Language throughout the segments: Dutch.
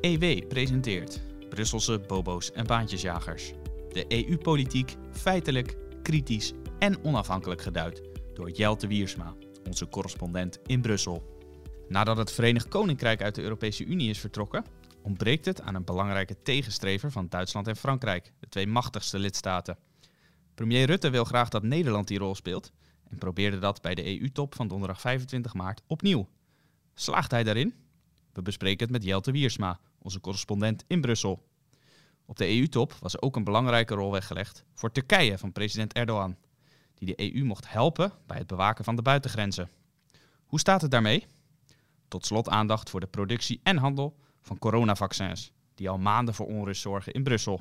EW presenteert Brusselse bobo's en baantjesjagers. De EU-politiek feitelijk, kritisch en onafhankelijk geduid door Jelte Wiersma, onze correspondent in Brussel. Nadat het Verenigd Koninkrijk uit de Europese Unie is vertrokken, ontbreekt het aan een belangrijke tegenstrever van Duitsland en Frankrijk, de twee machtigste lidstaten. Premier Rutte wil graag dat Nederland die rol speelt en probeerde dat bij de EU-top van donderdag 25 maart opnieuw. Slaagt hij daarin? We bespreken het met Jelte Wiersma, onze correspondent in Brussel. Op de EU-top was ook een belangrijke rol weggelegd voor Turkije van president Erdogan, die de EU mocht helpen bij het bewaken van de buitengrenzen. Hoe staat het daarmee? Tot slot aandacht voor de productie en handel van coronavaccins, die al maanden voor onrust zorgen in Brussel.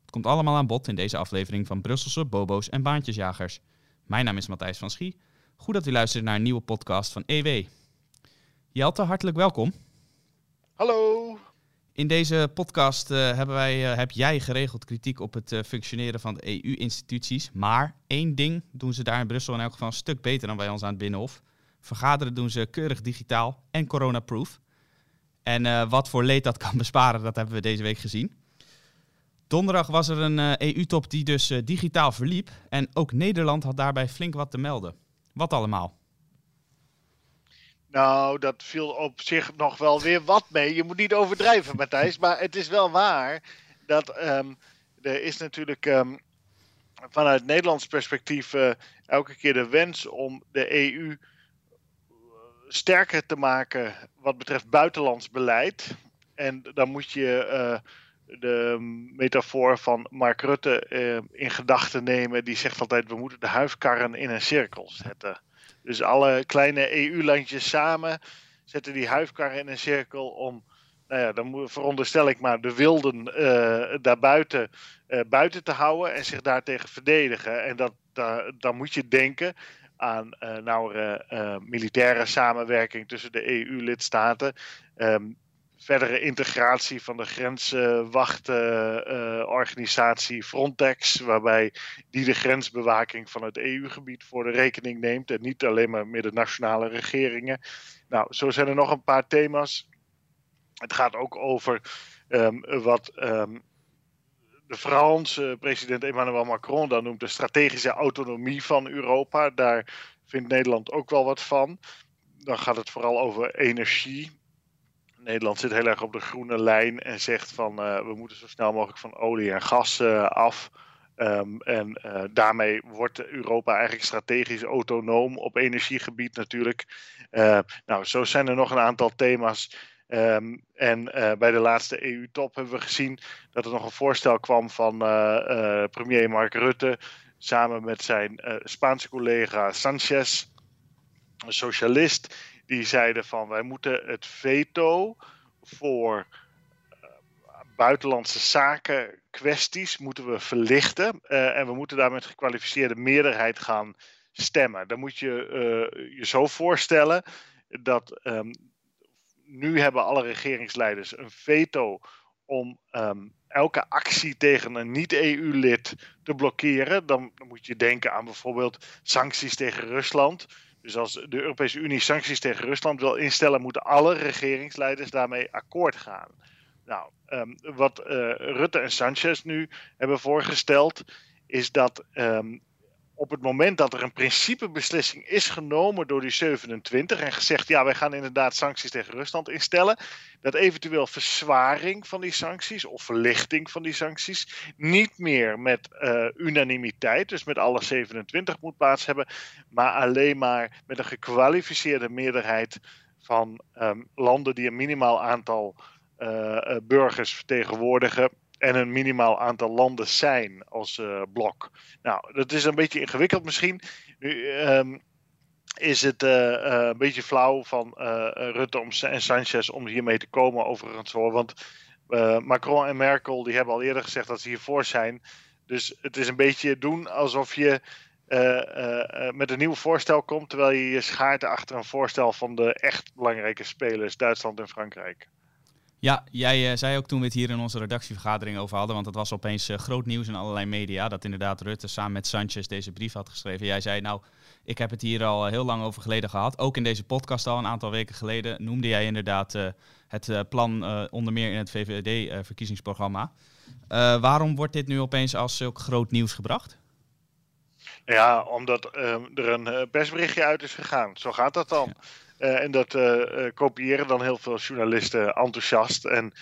Het komt allemaal aan bod in deze aflevering van Brusselse Bobo's en Baantjesjagers. Mijn naam is Matthijs van Schie. Goed dat u luistert naar een nieuwe podcast van EW. Jelte, hartelijk welkom. Hallo. In deze podcast uh, hebben wij, uh, heb jij geregeld kritiek op het uh, functioneren van de EU-instituties. Maar één ding doen ze daar in Brussel in elk geval een stuk beter dan bij ons aan het Binnenhof. Vergaderen doen ze keurig digitaal en corona-proof. En wat voor leed dat kan besparen, dat hebben we deze week gezien. Donderdag was er een EU-top die dus digitaal verliep. En ook Nederland had daarbij flink wat te melden. Wat allemaal? Nou, dat viel op zich nog wel weer wat mee. Je moet niet overdrijven, Matthijs. Maar het is wel waar dat um, er is natuurlijk um, vanuit Nederlands perspectief uh, elke keer de wens om de EU sterker te maken wat betreft buitenlands beleid. En dan moet je uh, de metafoor van Mark Rutte in gedachten nemen. Die zegt altijd: we moeten de huifkarren in een cirkel zetten. Dus alle kleine EU-landjes samen zetten die huifkarren in een cirkel om, nou ja, dan veronderstel ik maar, de wilden uh, daarbuiten uh, buiten te houden en zich daartegen verdedigen. En dat, dan moet je denken aan uh, nauwere militaire samenwerking tussen de EU-lidstaten. Um, verdere integratie van de grenswachtorganisatie uh, Frontex, waarbij die de grensbewaking van het EU-gebied voor de rekening neemt en niet alleen maar met de nationale regeringen. Nou, zo zijn er nog een paar thema's. Het gaat ook over um, wat um, de Franse president Emmanuel Macron dan noemt de strategische autonomie van Europa. Daar vindt Nederland ook wel wat van. Dan gaat het vooral over energie. Nederland zit heel erg op de groene lijn en zegt van uh, we moeten zo snel mogelijk van olie en gas uh, af. Um, en uh, daarmee wordt Europa eigenlijk strategisch autonoom op energiegebied natuurlijk. nou, zo zijn er nog een aantal thema's. Um, en bij de laatste EU-top hebben we gezien dat er nog een voorstel kwam van premier Mark Rutte samen met zijn Spaanse collega Sanchez, een socialist die zeiden van wij moeten het veto voor uh, buitenlandse zaken kwesties moeten we verlichten uh, en we moeten daar met gekwalificeerde meerderheid gaan stemmen. Dan moet je uh, je zo voorstellen dat um, nu hebben alle regeringsleiders een veto om um, elke actie tegen een niet-EU-lid te blokkeren. Dan moet je denken aan bijvoorbeeld sancties tegen Rusland. Dus als de Europese Unie sancties tegen Rusland wil instellen, moeten alle regeringsleiders daarmee akkoord gaan. Nou, um, wat uh, Rutte en Sanchez nu hebben voorgesteld, is dat um, op het moment dat er een principebeslissing is genomen door die 27 en gezegd, ja, wij gaan inderdaad sancties tegen Rusland instellen, dat eventueel verzwaring van die sancties of verlichting van die sancties niet meer met uh, unanimiteit, dus met alle 27 moet plaats hebben, maar alleen maar met een gekwalificeerde meerderheid van um, landen die een minimaal aantal uh, burgers vertegenwoordigen en een minimaal aantal landen zijn als uh, blok. Nou, dat is een beetje ingewikkeld misschien. Nu um, is het uh, uh, een beetje flauw van Rutte om, en Sanchez om hiermee te komen overigens hoor. Want Macron en Merkel die hebben al eerder gezegd dat ze hiervoor zijn. Dus het is een beetje doen alsof je met een nieuw voorstel komt... terwijl je je schaart achter een voorstel van de echt belangrijke spelers Duitsland en Frankrijk. Ja, jij uh, zei ook toen we het hier in onze redactievergadering over hadden, want het was opeens uh, groot nieuws in allerlei media, dat inderdaad Rutte samen met Sanchez deze brief had geschreven. Jij zei, nou, Ik heb het hier al heel lang over geleden gehad. Ook in deze podcast al een aantal weken geleden noemde jij inderdaad het plan onder meer in het VVD-verkiezingsprogramma. waarom wordt dit nu opeens als zulk groot nieuws gebracht? Ja, omdat ehm, er een persberichtje uit is gegaan. Zo gaat dat dan. En dat kopiëren dan heel veel journalisten enthousiast. En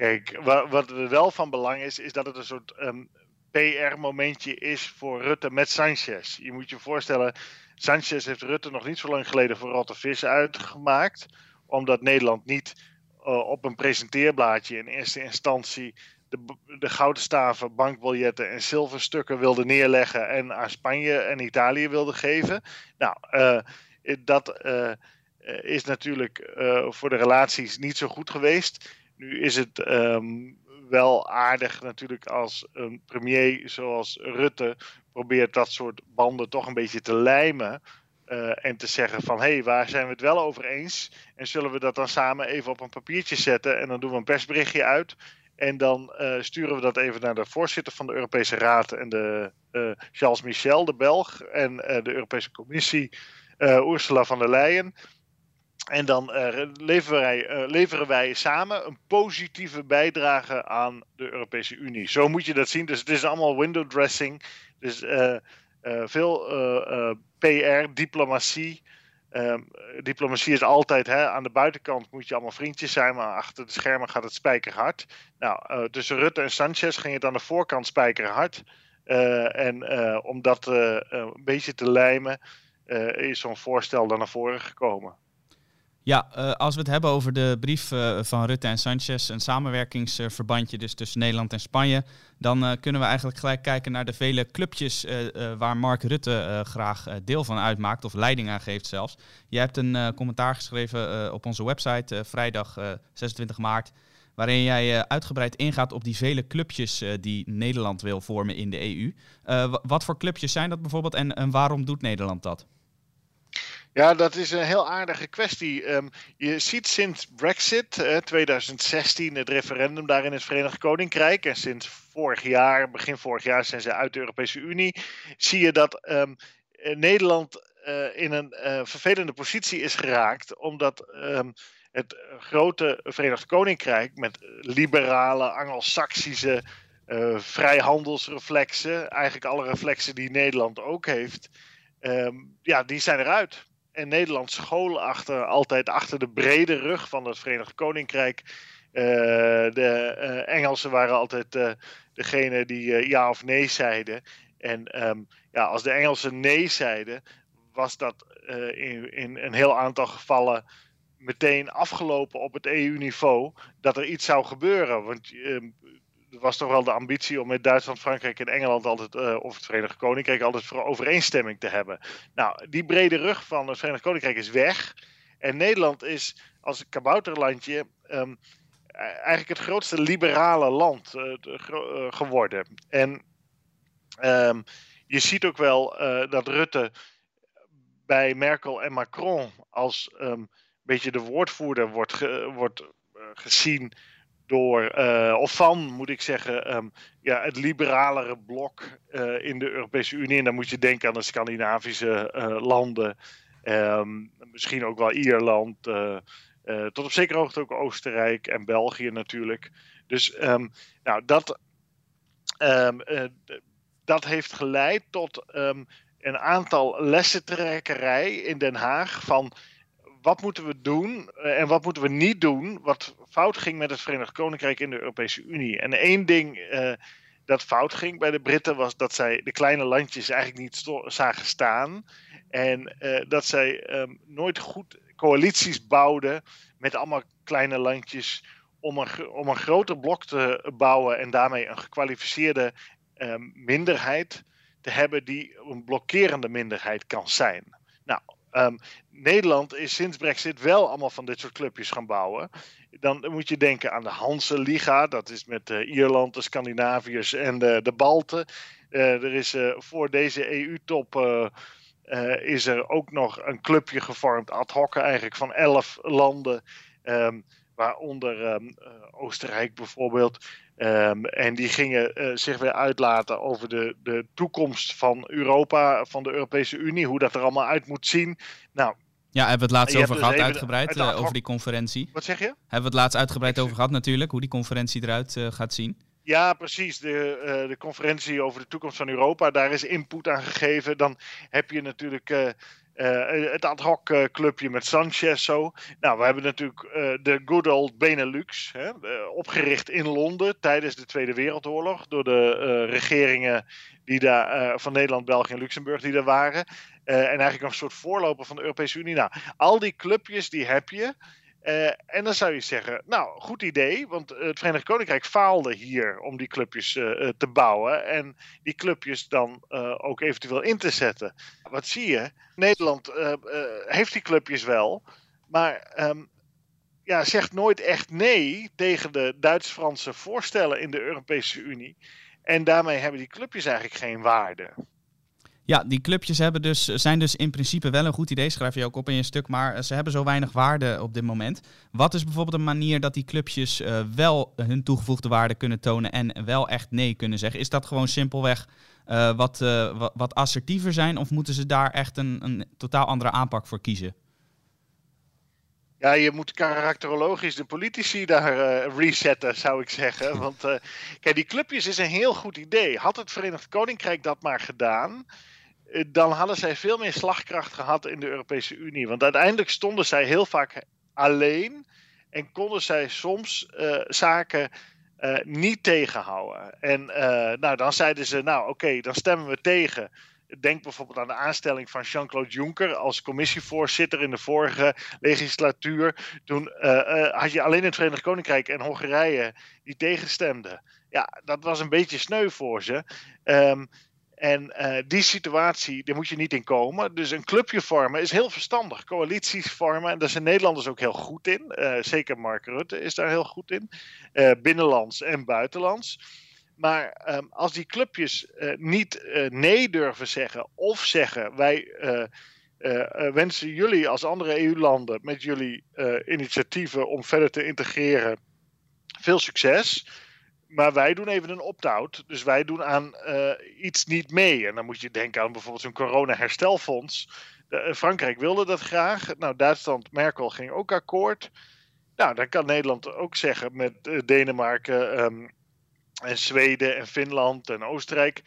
Kijk, wat er wel van belang is, is dat het een soort ehm, PR-momentje is voor Rutte met Sanchez. Je moet je voorstellen, Sanchez heeft Rutte nog niet zo lang geleden voor rotte vis uitgemaakt, omdat Nederland niet op een presenteerblaadje in eerste instantie de, de gouden staven, bankbiljetten en zilverstukken wilde neerleggen en aan Spanje en Italië wilde geven. Nou, dat is natuurlijk voor de relaties niet zo goed geweest. Nu is het um, wel aardig natuurlijk als een premier zoals Rutte probeert dat soort banden toch een beetje te lijmen. Uh, en te zeggen van hé, hey, waar zijn we het wel over eens? En zullen we dat dan samen even op een papiertje zetten en dan doen we een persberichtje uit. En dan sturen we dat even naar de voorzitter van de Europese Raad en de Charles Michel, de Belg, en de Europese Commissie, Ursula von der Leyen. En dan uh, leveren, wij, uh, leveren, wij, samen een positieve bijdrage aan de Europese Unie. Zo moet je dat zien. Dus het is allemaal window dressing. Dus uh, veel PR, diplomatie. Ehm, diplomatie is altijd hè, aan de buitenkant moet je allemaal vriendjes zijn, maar achter de schermen gaat het spijkerhard. Nou, tussen Rutte en Sanchez ging het aan de voorkant spijkerhard. en om dat een beetje te lijmen, is zo'n voorstel dan naar voren gekomen. Ja, uh, als we het hebben over de brief uh, van Rutte en Sanchez, een samenwerkingsverbandje dus tussen Nederland en Spanje, dan uh, kunnen we eigenlijk gelijk kijken naar de vele clubjes waar Mark Rutte graag deel van uitmaakt, of leiding aan geeft zelfs. Je hebt een commentaar geschreven op onze website vrijdag 26 maart, waarin jij uitgebreid ingaat op die vele clubjes die Nederland wil vormen in de EU. wat voor clubjes zijn dat bijvoorbeeld en, en waarom doet Nederland dat? Ja, dat is een heel aardige kwestie. Um, je ziet sinds Brexit, uh, 2016, het referendum daar in het Verenigd Koninkrijk, en sinds vorig jaar, begin vorig jaar, zijn ze uit de Europese Unie, zie je dat um, Nederland uh, in een uh, vervelende positie is geraakt, omdat um, het grote Verenigd Koninkrijk met liberale, Anglo-Saxische uh, vrijhandelsreflexen, eigenlijk alle reflexen die Nederland ook heeft, ja, die zijn eruit en Nederland school achter, altijd achter de brede rug van het Verenigd Koninkrijk. Uh, de uh, Engelsen waren altijd uh, degene die ja of nee zeiden. En um, ja, als de Engelsen nee zeiden, was dat in, in, een heel aantal gevallen meteen afgelopen op het EU-niveau dat er iets zou gebeuren. Want ehm, was toch wel de ambitie om met Duitsland, Frankrijk en Engeland altijd, uh, of het Verenigd Koninkrijk, altijd voor overeenstemming te hebben. Nou, die brede rug van het Verenigd Koninkrijk is weg. En Nederland is als een kabouterlandje um, eigenlijk het grootste liberale land uh, uh, geworden. En um, je ziet ook wel dat Rutte bij Merkel en Macron als um, beetje de woordvoerder wordt, wordt gezien door, uh, of van moet ik zeggen, um, ja, het liberalere blok uh, in de Europese Unie. En dan moet je denken aan de Scandinavische uh, landen, um, misschien ook wel Ierland, tot op zekere hoogte ook Oostenrijk en België natuurlijk. Dus um, nou, dat, dat heeft geleid tot een aantal lessentrekkerij in Den Haag van wat moeten we doen en wat moeten we niet doen wat fout ging met het Verenigd Koninkrijk in de Europese Unie. En één ding uh, dat fout ging bij de Britten was dat zij de kleine landjes eigenlijk niet zagen staan. En uh, dat zij um, nooit goed coalities bouwden met allemaal kleine landjes om een, om een groter blok te bouwen en daarmee een gekwalificeerde um, minderheid te hebben die een blokkerende minderheid kan zijn. Nou, um, Nederland is sinds Brexit wel allemaal van dit soort clubjes gaan bouwen dan moet je denken aan de Hanse Liga. Dat is met uh, Ierland, de Scandinaviërs en de, de Balten. Uh, er is uh, voor deze EU-top is er ook nog een clubje gevormd, ad hoc eigenlijk, van elf landen. Um, waaronder ehm, Oostenrijk bijvoorbeeld. Ehm, en die gingen zich weer uitlaten over de, de toekomst van Europa, van de Europese Unie, hoe dat er allemaal uit moet zien. Nou, ja, hebben we het laatst over dus gehad, uitgebreid, over die conferentie. Wat zeg je? Hebben we het laatst uitgebreid over gehad natuurlijk, hoe die conferentie eruit gaat zien. Ja, precies. De, uh, de conferentie over de toekomst van Europa, daar is input aan gegeven. Dan heb je natuurlijk uh, het ad hoc clubje met Sanchez zo. Nou, we hebben natuurlijk de good old Benelux, hè, opgericht in Londen tijdens de Tweede Wereldoorlog door de regeringen die daar, van Nederland, België en Luxemburg die daar waren. en eigenlijk een soort voorloper van de Europese Unie. Nou, al die clubjes die heb je. Uh, en dan zou je zeggen, nou, goed idee, want het Verenigd Koninkrijk faalde hier om die clubjes uh, te bouwen en die clubjes dan ook eventueel in te zetten. Wat zie je? Nederland heeft die clubjes wel, maar um, ja, zegt nooit echt nee tegen de Duits-Franse voorstellen in de Europese Unie. En daarmee hebben die clubjes eigenlijk geen waarde. Ja, die clubjes hebben dus, zijn dus in principe wel een goed idee, schrijf je ook op in je stuk, maar ze hebben zo weinig waarde op dit moment. Wat is bijvoorbeeld een manier dat die clubjes uh, wel hun toegevoegde waarde kunnen tonen en wel echt nee kunnen zeggen? Is dat gewoon simpelweg wat, assertiever zijn of moeten ze daar echt een, een totaal andere aanpak voor kiezen? Ja, je moet karakterologisch de politici daar resetten, zou ik zeggen. Want kijk, die clubjes is een heel goed idee. Had het Verenigd Koninkrijk dat maar gedaan, eh, dan hadden zij veel meer slagkracht gehad in de Europese Unie. Want uiteindelijk stonden zij heel vaak alleen en konden zij soms zaken niet tegenhouden. En nou, dan zeiden ze, nou oké, okay, dan stemmen we tegen. Denk bijvoorbeeld aan de aanstelling van Jean-Claude Juncker als commissievoorzitter in de vorige legislatuur. Toen had je alleen het Verenigd Koninkrijk en Hongarije die tegenstemden. Ja, dat was een beetje sneu voor ze. Um, en uh, die situatie, daar moet je niet in komen. Dus een clubje vormen is heel verstandig. Coalities vormen, en daar zijn Nederlanders ook heel goed in. Zeker Mark Rutte is daar heel goed in. Binnenlands en buitenlands. Maar um, als die clubjes niet nee durven zeggen, of zeggen wij wensen jullie als andere EU-landen met jullie initiatieven om verder te integreren veel succes maar wij doen even een opt-out. Dus wij doen aan iets niet mee. En dan moet je denken aan bijvoorbeeld zo'n corona-herstelfonds. Frankrijk wilde dat graag. Nou, Duitsland, Merkel ging ook akkoord. Nou, dan kan Nederland ook zeggen met Denemarken um, en Zweden en Finland en Oostenrijk.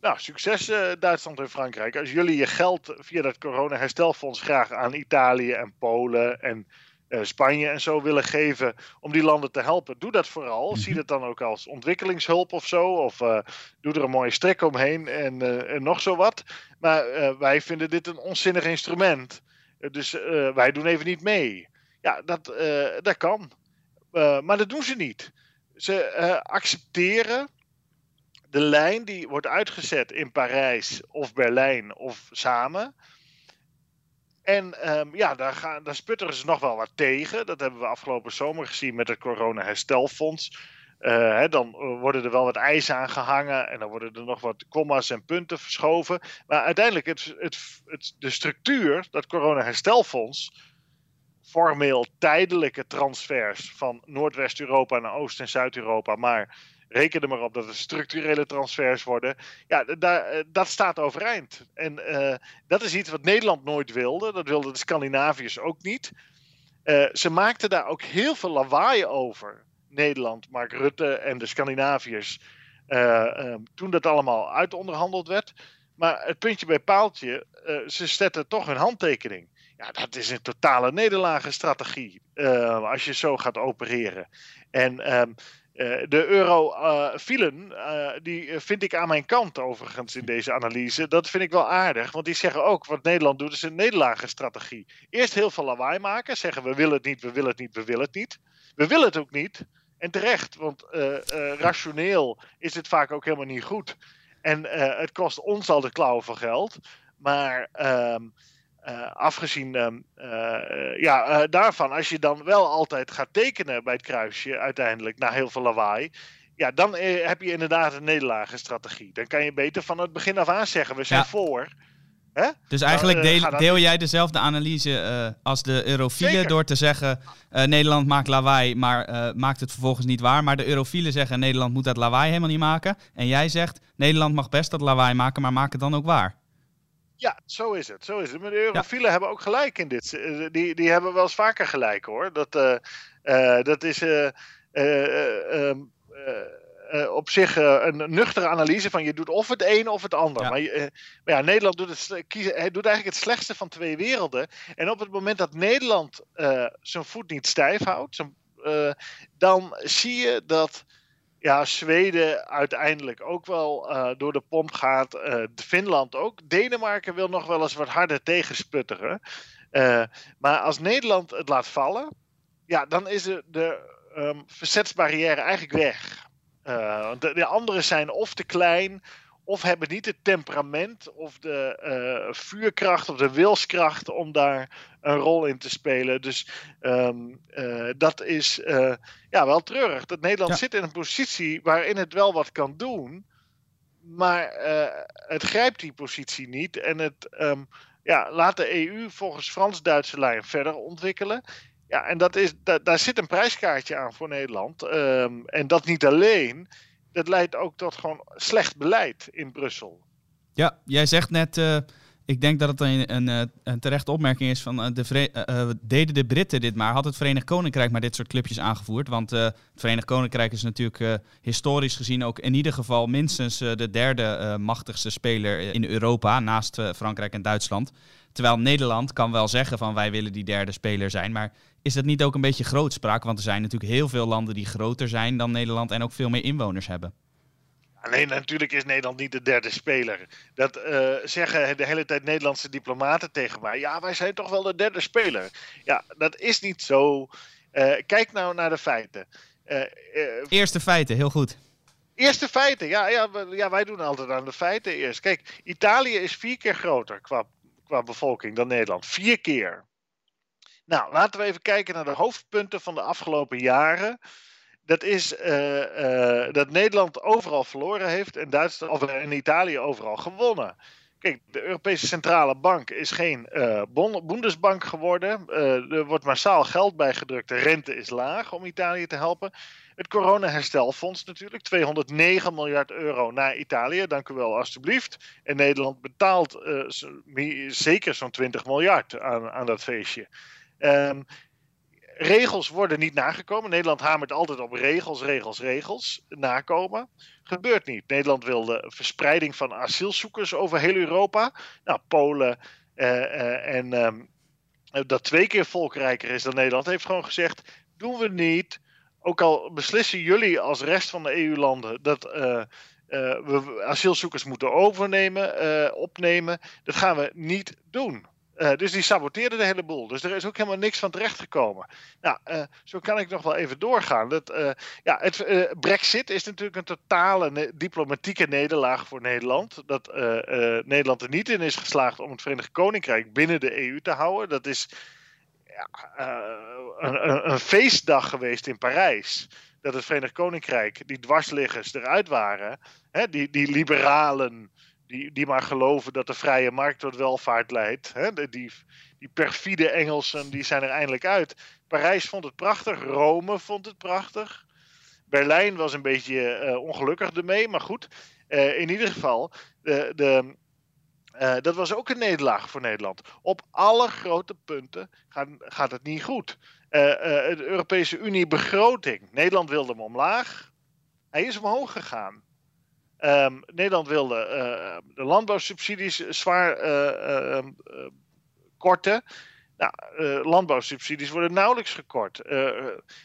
Nou, succes Duitsland en Frankrijk. Als jullie je geld via dat corona-herstelfonds graag aan Italië en Polen en uh, Spanje en zo willen geven om die landen te helpen, doe dat vooral. Mhm. Zie dat dan ook als ontwikkelingshulp of zo. Of uh, doe er een mooie strek omheen en, en nog zo wat. Maar wij vinden dit een onzinnig instrument. dus wij doen even niet mee. Ja, dat, dat kan. maar dat doen ze niet. Ze accepteren de lijn die wordt uitgezet in Parijs of Berlijn of samen. En um, ja, daar, gaan, daar sputteren ze nog wel wat tegen. Dat hebben we afgelopen zomer gezien met het corona-herstelfonds. Hè, dan worden er wel wat eisen aan gehangen en dan worden er nog wat comma's en punten verschoven. Maar uiteindelijk, het, het, het, de structuur, dat corona-herstelfonds, formeel tijdelijke transfers van Noordwest-Europa naar Oost- en Zuid-Europa, maar reken er maar op dat het structurele transfers worden. Ja, daar, eh, dat staat overeind. En uh, dat is iets wat Nederland nooit wilde. Dat wilden de Scandinaviërs ook niet. Uh, ze maakten daar ook heel veel lawaai over. Nederland, Mark Rutte en de Scandinaviërs. Uh, toen dat allemaal uitonderhandeld werd. Maar het puntje bij paaltje, ze zetten toch hun handtekening. Ja, dat is een totale nederlagenstrategie. als je zo gaat opereren. En ehm, uh, de eurofielen, uh, die vind ik aan mijn kant overigens in deze analyse. Dat vind ik wel aardig, want die zeggen ook wat Nederland doet is een nederlagenstrategie. Eerst heel veel lawaai maken, zeggen we willen het niet, we willen het niet, we willen het niet. We willen het ook niet, en terecht, want uh, rationeel is het vaak ook helemaal niet goed. En het kost ons al de klauwen van geld, maar... Ehm, uh, afgezien uh, ja, daarvan, als je dan wel altijd gaat tekenen bij het kruisje, uiteindelijk na heel veel lawaai, ja, dan heb je inderdaad een nederlagenstrategie. Dan kan je beter van het begin af aan zeggen: we zijn voor. Hè? Dus eigenlijk deel, deel, jij dezelfde analyse als de eurofielen door te zeggen Nederland maakt lawaai, maar maakt het vervolgens niet waar. Maar de eurofielen zeggen Nederland moet dat lawaai helemaal niet maken. En jij zegt Nederland mag best dat lawaai maken, maar maak het dan ook waar. Ja, zo is het. Zo is het. Maar de eurofielen hebben ook gelijk in dit. Die, die hebben wel eens vaker gelijk hoor. Dat, dat is. Ehm, op zich een nuchtere analyse van je doet of het een of het ander. Maar, maar, ja, Nederland doet, het, kiezen, hij doet eigenlijk het slechtste van twee werelden. En op het moment dat Nederland zijn voet niet stijf houdt, dan zie je dat ja, Zweden uiteindelijk ook wel door de pomp gaat. Finland ook. Denemarken wil nog wel eens wat harder tegensputteren. maar als Nederland het laat vallen, ja, dan is de, um, verzetsbarrière eigenlijk weg. De anderen zijn of te klein, of hebben niet het temperament of de uh, vuurkracht of de wilskracht om daar een rol in te spelen. Dus um, uh, dat is uh, ja, wel treurig. Dat Nederland ja. zit in een positie waarin het wel wat kan doen, maar het grijpt die positie niet en het um, ja, laat de EU volgens Frans-Duitse lijn verder ontwikkelen. Ja, en dat is, da, daar zit een prijskaartje aan voor Nederland. Um, en dat niet alleen. Dat leidt ook tot gewoon slecht beleid in Brussel. Ja, jij zegt net, uh, ik denk dat het een, een, eh, een terechte opmerking is van uh, de deden de Britten dit maar, had het Verenigd Koninkrijk maar dit soort clipjes aangevoerd. Want het Verenigd Koninkrijk is natuurlijk historisch gezien ook in ieder geval minstens de derde machtigste speler in Europa, naast Frankrijk en Duitsland. Terwijl Nederland kan wel zeggen van wij willen die derde speler zijn, maar is dat niet ook een beetje grootspraak? Want er zijn natuurlijk heel veel landen die groter zijn dan Nederland en ook veel meer inwoners hebben. Nee, natuurlijk is Nederland niet de derde speler. Dat uh, zeggen de hele tijd Nederlandse diplomaten tegen mij. Ja, wij zijn toch wel de derde speler. Ja, dat is niet zo. Uh, kijk nou naar de feiten. Uh, Eerste feiten, heel goed. Eerste feiten, ja, ja, ja, wij doen altijd aan de feiten eerst. Kijk, Italië is vier keer groter qua, qua bevolking dan Nederland. Vier keer. Nou, laten we even kijken naar de hoofdpunten van de afgelopen jaren. Dat is uh, uh, dat Nederland overal verloren heeft en Duitsland of in Italië overal gewonnen. Kijk, de Europese Centrale Bank is geen uh, Bundesbank geworden. er wordt massaal geld bijgedrukt. De rente is laag om Italië te helpen. Het coronaherstelfonds natuurlijk, 209 miljard euro naar Italië, dank u wel alstublieft. En Nederland betaalt zeker zo'n 20 miljard aan, aan dat feestje. Um, regels worden niet nagekomen. Nederland hamert altijd op regels, regels, regels. Nakomen. Gebeurt niet. Nederland wilde verspreiding van asielzoekers over heel Europa. Nou, Polen uh, uh, en um, dat twee keer volkrijker is dan Nederland, heeft gewoon gezegd: doen we niet. Ook al beslissen jullie als rest van de EU-landen dat uh, we asielzoekers moeten overnemen, opnemen, dat gaan we niet doen. Uh, dus die saboteerde de hele boel. Dus er is ook helemaal niks van terechtgekomen. Nou, uh, zo kan ik nog wel even doorgaan. Dat, uh, ja, het, Brexit is natuurlijk een totale diplomatieke nederlaag voor Nederland. Dat Nederland er niet in is geslaagd om het Verenigd Koninkrijk binnen de EU te houden. Dat is ja, een, een, een, feestdag geweest in Parijs. Dat het Verenigd Koninkrijk, die dwarsliggers eruit waren, hè, die, die liberalen die, die maar geloven dat de vrije markt tot welvaart leidt. Hè? Die, die perfide Engelsen die zijn er eindelijk uit. Parijs vond het prachtig, Rome vond het prachtig. Berlijn was een beetje uh, ongelukkig ermee, maar goed. Uh, in ieder geval, de, de, uh, dat was ook een nederlaag voor Nederland. Op alle grote punten gaat, gaat het niet goed. de Europese Unie begroting. Nederland wilde hem omlaag. Hij is omhoog gegaan. Um, Nederland wilde uh, de landbouwsubsidies zwaar uh, uh, korten. Nou, landbouwsubsidies worden nauwelijks gekort.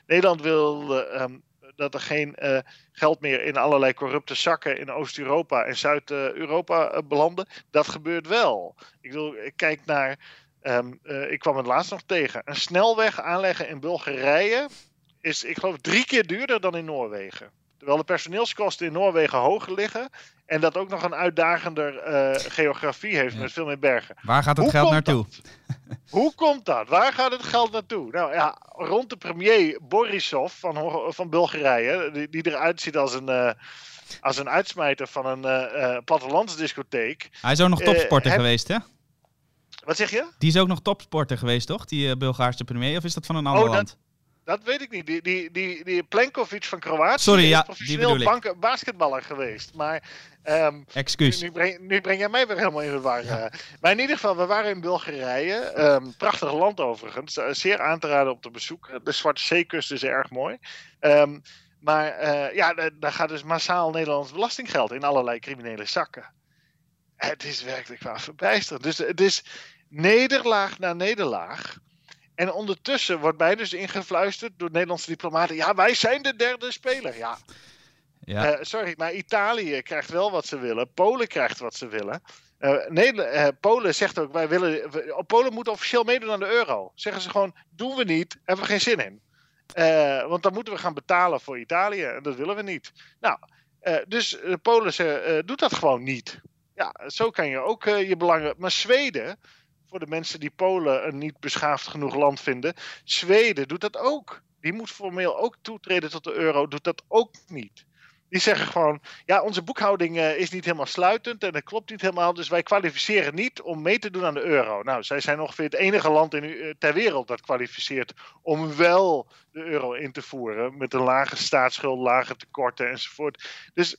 Nederland wilde dat er geen geld meer in allerlei corrupte zakken in Oost-Europa en Zuid-Europa belanden. Dat gebeurt wel. Ik, ik kijk naar. Ik kwam het laatst nog tegen. Een snelweg aanleggen in Bulgarije is, ik geloof, drie keer duurder dan in Noorwegen. Terwijl de personeelskosten in Noorwegen hoger liggen. En dat ook nog een uitdagender uh, geografie heeft met veel meer bergen. Waar gaat het geld naartoe? Hoe komt dat? Waar gaat het geld naartoe? Nou ja, rond de premier Borisov van, van Bulgarije, die, die eruit ziet als een, uh, als een uitsmijter van een uh, plattelandsdiscotheek. Hij is ook nog topsporter geweest, hè? Wat zeg je? Die is ook nog topsporter geweest, toch? Die Bulgaarse premier, of is dat van een ander oh, land? Dat weet ik niet. Die, die, die, die Plenkovic van Kroatië Sorry, is ja, professioneel bank, basketballer geweest. Maar um, Excuus. Nu, nu, breng, nu, breng, jij mij weer helemaal in de war. Ja. Uh, maar in ieder geval, we waren in Bulgarije. Um, prachtig land overigens. Uh, zeer aan te raden om te bezoeken. De Zwarte Zeekust is erg mooi. Um, maar uh, ja, daar gaat dus massaal Nederlands belastinggeld in allerlei criminele zakken. Het is werkelijk waar verbijsterend. Dus het is nederlaag na nederlaag. En ondertussen wordt mij dus ingefluisterd door Nederlandse diplomaten. Ja, wij zijn de derde speler. Ja. ja. Uh, sorry, maar Italië krijgt wel wat ze willen. Polen krijgt wat ze willen. Uh, Nederland, uh, Polen zegt ook, wij willen, we, Polen moet officieel meedoen aan de euro. Zeggen ze gewoon, doen we niet, hebben we geen zin in. want dan moeten we gaan betalen voor Italië en dat willen we niet. Nou, dus Polen ze, doet dat gewoon niet. Ja, zo kan je ook je belangen... Maar Zweden voor de mensen die Polen een niet beschaafd genoeg land vinden. Zweden doet dat ook. Die moet formeel ook toetreden tot de euro, doet dat ook niet. Die zeggen gewoon, ja, onze boekhouding uh, is niet helemaal sluitend en dat klopt niet helemaal, dus wij kwalificeren niet om mee te doen aan de euro. Nou, zij zijn ongeveer het enige land in, uh, ter wereld dat kwalificeert om wel de euro in te voeren, met een lage staatsschuld, lage tekorten enzovoort. Dus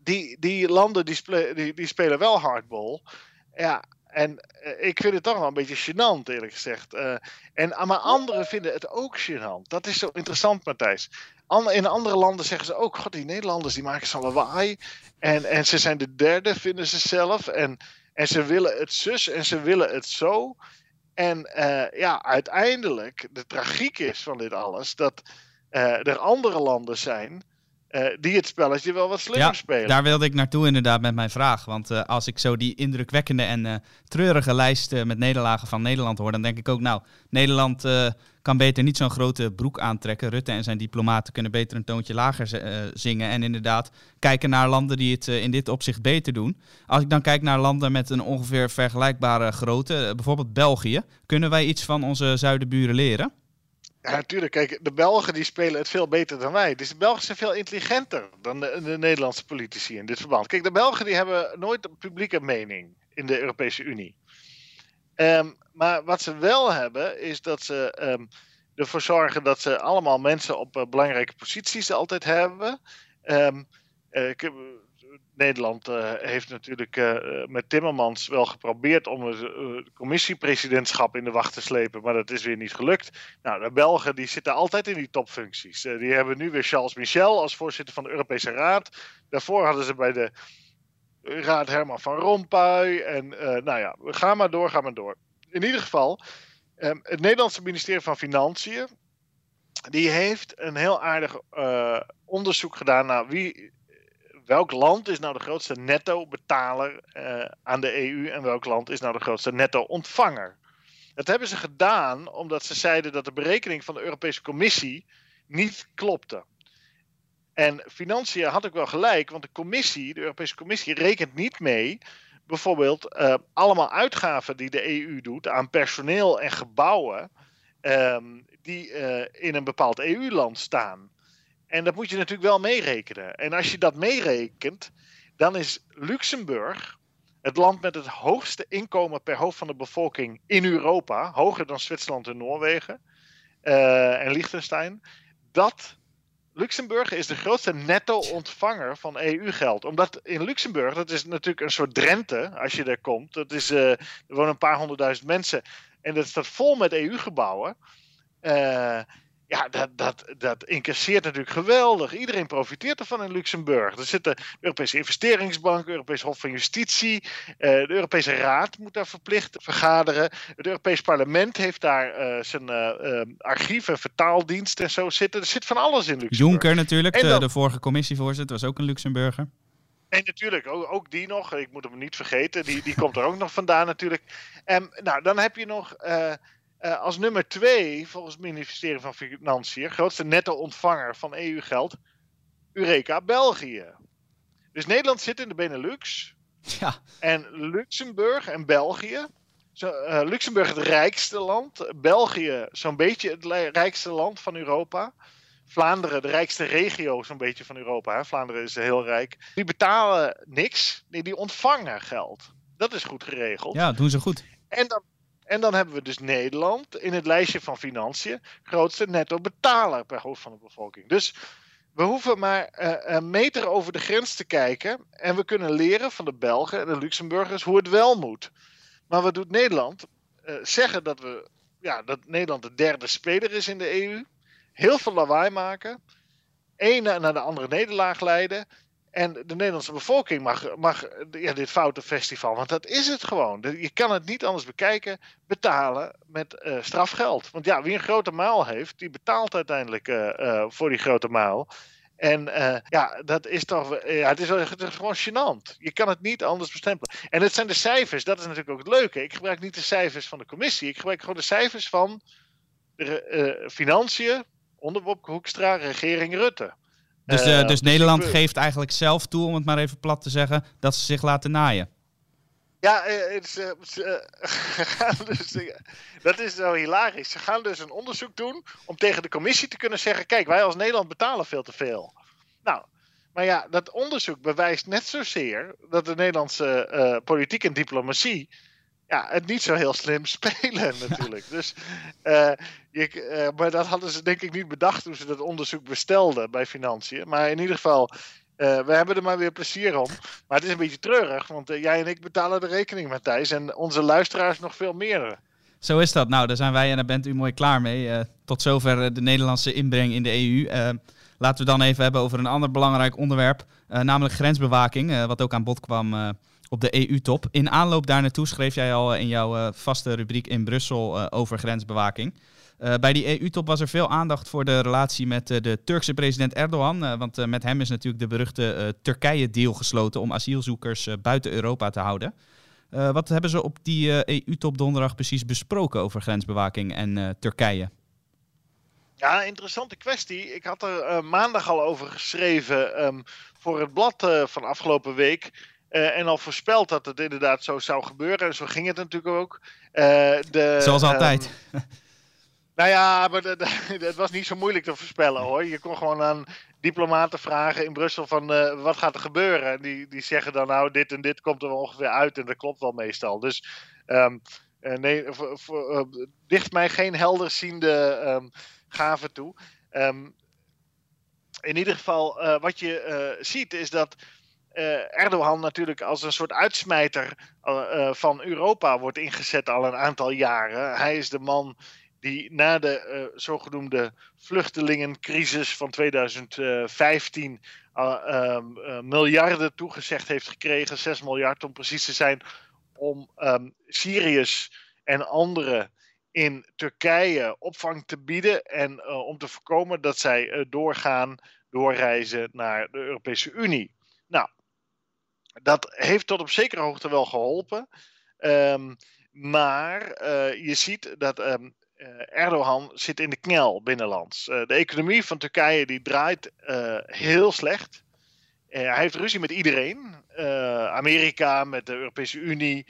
die, die landen die, die, die spelen wel hardball. Ja, en uh, ik vind het toch wel een beetje gênant, eerlijk gezegd. Uh, en, maar anderen vinden het ook gênant. Dat is zo interessant, Matthijs. in andere landen zeggen ze ook: God, die Nederlanders die maken zo'n lawaai. En, en ze zijn de derde, vinden ze zelf. En, en ze willen het zus en ze willen het zo. En uh, ja, uiteindelijk, de tragiek is van dit alles dat er andere landen zijn uh, die het spelletje wel wat slimmer ja, spelen. Daar wilde ik naartoe inderdaad met mijn vraag. Want uh, als ik zo die indrukwekkende en uh, treurige lijst met nederlagen van Nederland hoor, dan denk ik ook, nou, Nederland kan beter niet zo'n grote broek aantrekken. Rutte en zijn diplomaten kunnen beter een toontje lager zingen. En inderdaad kijken naar landen die het in dit opzicht beter doen. Als ik dan kijk naar landen met een ongeveer vergelijkbare grootte, bijvoorbeeld België, kunnen wij iets van onze zuidenburen leren? Ja, natuurlijk. Kijk, de Belgen die spelen het veel beter dan wij. Dus de Belgen zijn veel intelligenter dan de, de, Nederlandse politici in dit verband. Kijk, de Belgen die hebben nooit een publieke mening in de Europese Unie. Um, maar wat ze wel hebben, is dat ze um, ervoor zorgen dat ze allemaal mensen op uh, belangrijke posities altijd hebben. Um, Nederland uh, heeft natuurlijk uh, met Timmermans wel geprobeerd om het uh, commissiepresidentschap in de wacht te slepen, maar dat is weer niet gelukt. Nou, de Belgen die zitten altijd in die topfuncties. die hebben nu weer Charles Michel als voorzitter van de Europese Raad. Daarvoor hadden ze bij de Raad Herman van Rompuy. En nou ja, ga maar door, ga maar door. In ieder geval, um, het Nederlandse ministerie van Financiën, die heeft een heel aardig onderzoek gedaan naar wie welk land is nou de grootste netto-betaler uh, aan de EU en welk land is nou de grootste netto-ontvanger? Dat hebben ze gedaan omdat ze zeiden dat de berekening van de Europese Commissie niet klopte. En financiën had ik wel gelijk, want de Commissie, de Europese Commissie, rekent niet mee bijvoorbeeld uh, allemaal uitgaven die de EU doet aan personeel en gebouwen um, die uh, in een bepaald EU-land staan. En dat moet je natuurlijk wel meerekenen. En als je dat meerekent, dan is Luxemburg het land met het hoogste inkomen per hoofd van de bevolking in Europa, hoger dan Zwitserland en Noorwegen uh, en Liechtenstein. Dat Luxemburg is de grootste netto-ontvanger van EU-geld. Omdat in Luxemburg, dat is natuurlijk een soort Drenthe als je daar komt. Dat is, uh, er wonen een paar honderdduizend mensen en dat staat vol met EU-gebouwen. Uh, ja, dat, dat, dat incasseert natuurlijk geweldig. Iedereen profiteert ervan in Luxemburg. Er zit de Europese Investeringsbank, de Europese Hof van Justitie, uh, de Europese Raad moet daar verplicht vergaderen. Het Europees Parlement heeft daar uh, zijn uh, archief en vertaaldienst en zo zitten. Er zit van alles in Luxemburg. Juncker natuurlijk, dan, de, de, vorige commissievoorzitter, was ook een Luxemburger. En natuurlijk, ook, ook, die nog. Ik moet hem niet vergeten. Die, die komt er ook nog vandaan natuurlijk. En nou, dan heb je nog uh, als nummer twee, volgens het ministerie van Financiën, grootste netto-ontvanger van EU-geld, Eureka, België. Dus Nederland zit in de Benelux. Ja. En Luxemburg en België. Zo, uh, Luxemburg het rijkste land. België zo'n beetje het rijkste land van Europa. Vlaanderen de rijkste regio zo'n beetje van Europa. Hè? Vlaanderen is heel rijk. Die betalen niks. Nee, die ontvangen geld. Dat is goed geregeld. Ja, doen ze goed. En dan, en dan hebben we dus Nederland in het lijstje van financiën grootste netto betaler per hoofd van de bevolking. Dus we hoeven maar uh, een meter over de grens te kijken en we kunnen leren van de Belgen en de Luxemburgers hoe het wel moet. Maar wat doet Nederland? Uh, zeggen dat, we, ja, dat Nederland de derde speler is in de EU. Heel veel lawaai maken. Eén naar de andere nederlaag leiden. En de Nederlandse bevolking mag, mag ja, dit foute festival, want dat is het gewoon. Je kan het niet anders bekijken, betalen met uh, strafgeld. Want ja, wie een grote maal heeft, die betaalt uiteindelijk uh, uh, voor die grote maal. En ja, dat is toch, ja, het is, gewoon gênant. Je kan het niet anders bestempelen. En het zijn de cijfers, dat is natuurlijk ook het leuke. Ik gebruik niet de cijfers van de commissie, ik gebruik gewoon de cijfers van de financiën onder Wopke Hoekstra, regering Rutte. Dus, uh, dus, dus Nederland geeft eigenlijk zelf toe, om het maar even plat te zeggen, dat ze zich laten naaien. Ja, het is, dus, dat is zo hilarisch. Ze gaan dus een onderzoek doen om tegen de commissie te kunnen zeggen: kijk, wij als Nederland betalen veel te veel. Nou, maar ja, dat onderzoek bewijst net zozeer dat de Nederlandse uh, politiek en diplomatie ja, het niet zo heel slim spelen natuurlijk. Dus, je, uh, maar dat hadden ze denk ik niet bedacht toen ze dat onderzoek bestelden bij Financiën. Maar in ieder geval, uh, we hebben er maar weer plezier om. Maar het is een beetje treurig, want jij en ik betalen de rekening, Matthijs. En onze luisteraars nog veel meer. Zo is dat. Nou, daar zijn wij en daar bent u mooi klaar mee. tot zover de Nederlandse inbreng in de EU. laten we dan even hebben over een ander belangrijk onderwerp, namelijk grensbewaking, wat ook aan bod kwam op de EU-top. In aanloop daar naartoe schreef jij al in jouw uh, vaste rubriek in Brussel uh, over grensbewaking. Bij die EU-top was er veel aandacht voor de relatie met de Turkse president Erdogan. want met hem is natuurlijk de beruchte Turkije-deal gesloten om asielzoekers buiten Europa te houden. wat hebben ze op die EU-top donderdag precies besproken over grensbewaking en Turkije? Ja, interessante kwestie. Ik had er maandag al over geschreven um, voor het blad van afgelopen week. Uh, en al voorspeld dat het inderdaad zo zou gebeuren. En zo ging het natuurlijk ook. Uh, de, Zoals altijd. Um, nou ja, maar het was niet zo moeilijk te voorspellen hoor. Je kon gewoon aan diplomaten vragen in Brussel van uh, wat gaat er gebeuren. En die, die zeggen dan nou dit en dit komt er ongeveer uit. En dat klopt wel meestal. Dus um, nee, dicht mij geen helderziende um, gave toe. in ieder geval, wat je ziet is dat uh, Erdogan natuurlijk als een soort uitsmijter uh, van Europa wordt ingezet al een aantal jaren. Hij is de man die na de zogenoemde vluchtelingencrisis van 2015 ehm, miljarden toegezegd heeft gekregen, 6 miljard om precies te zijn, om um, Syriërs en anderen in Turkije opvang te bieden en om te voorkomen dat zij doorgaan, doorreizen naar de Europese Unie. Dat heeft tot op zekere hoogte wel geholpen. Um, maar uh, je ziet dat um, Erdogan zit in de knel binnenlands. Uh, de economie van Turkije die draait heel slecht. hij heeft ruzie met iedereen. Amerika, met de Europese Unie.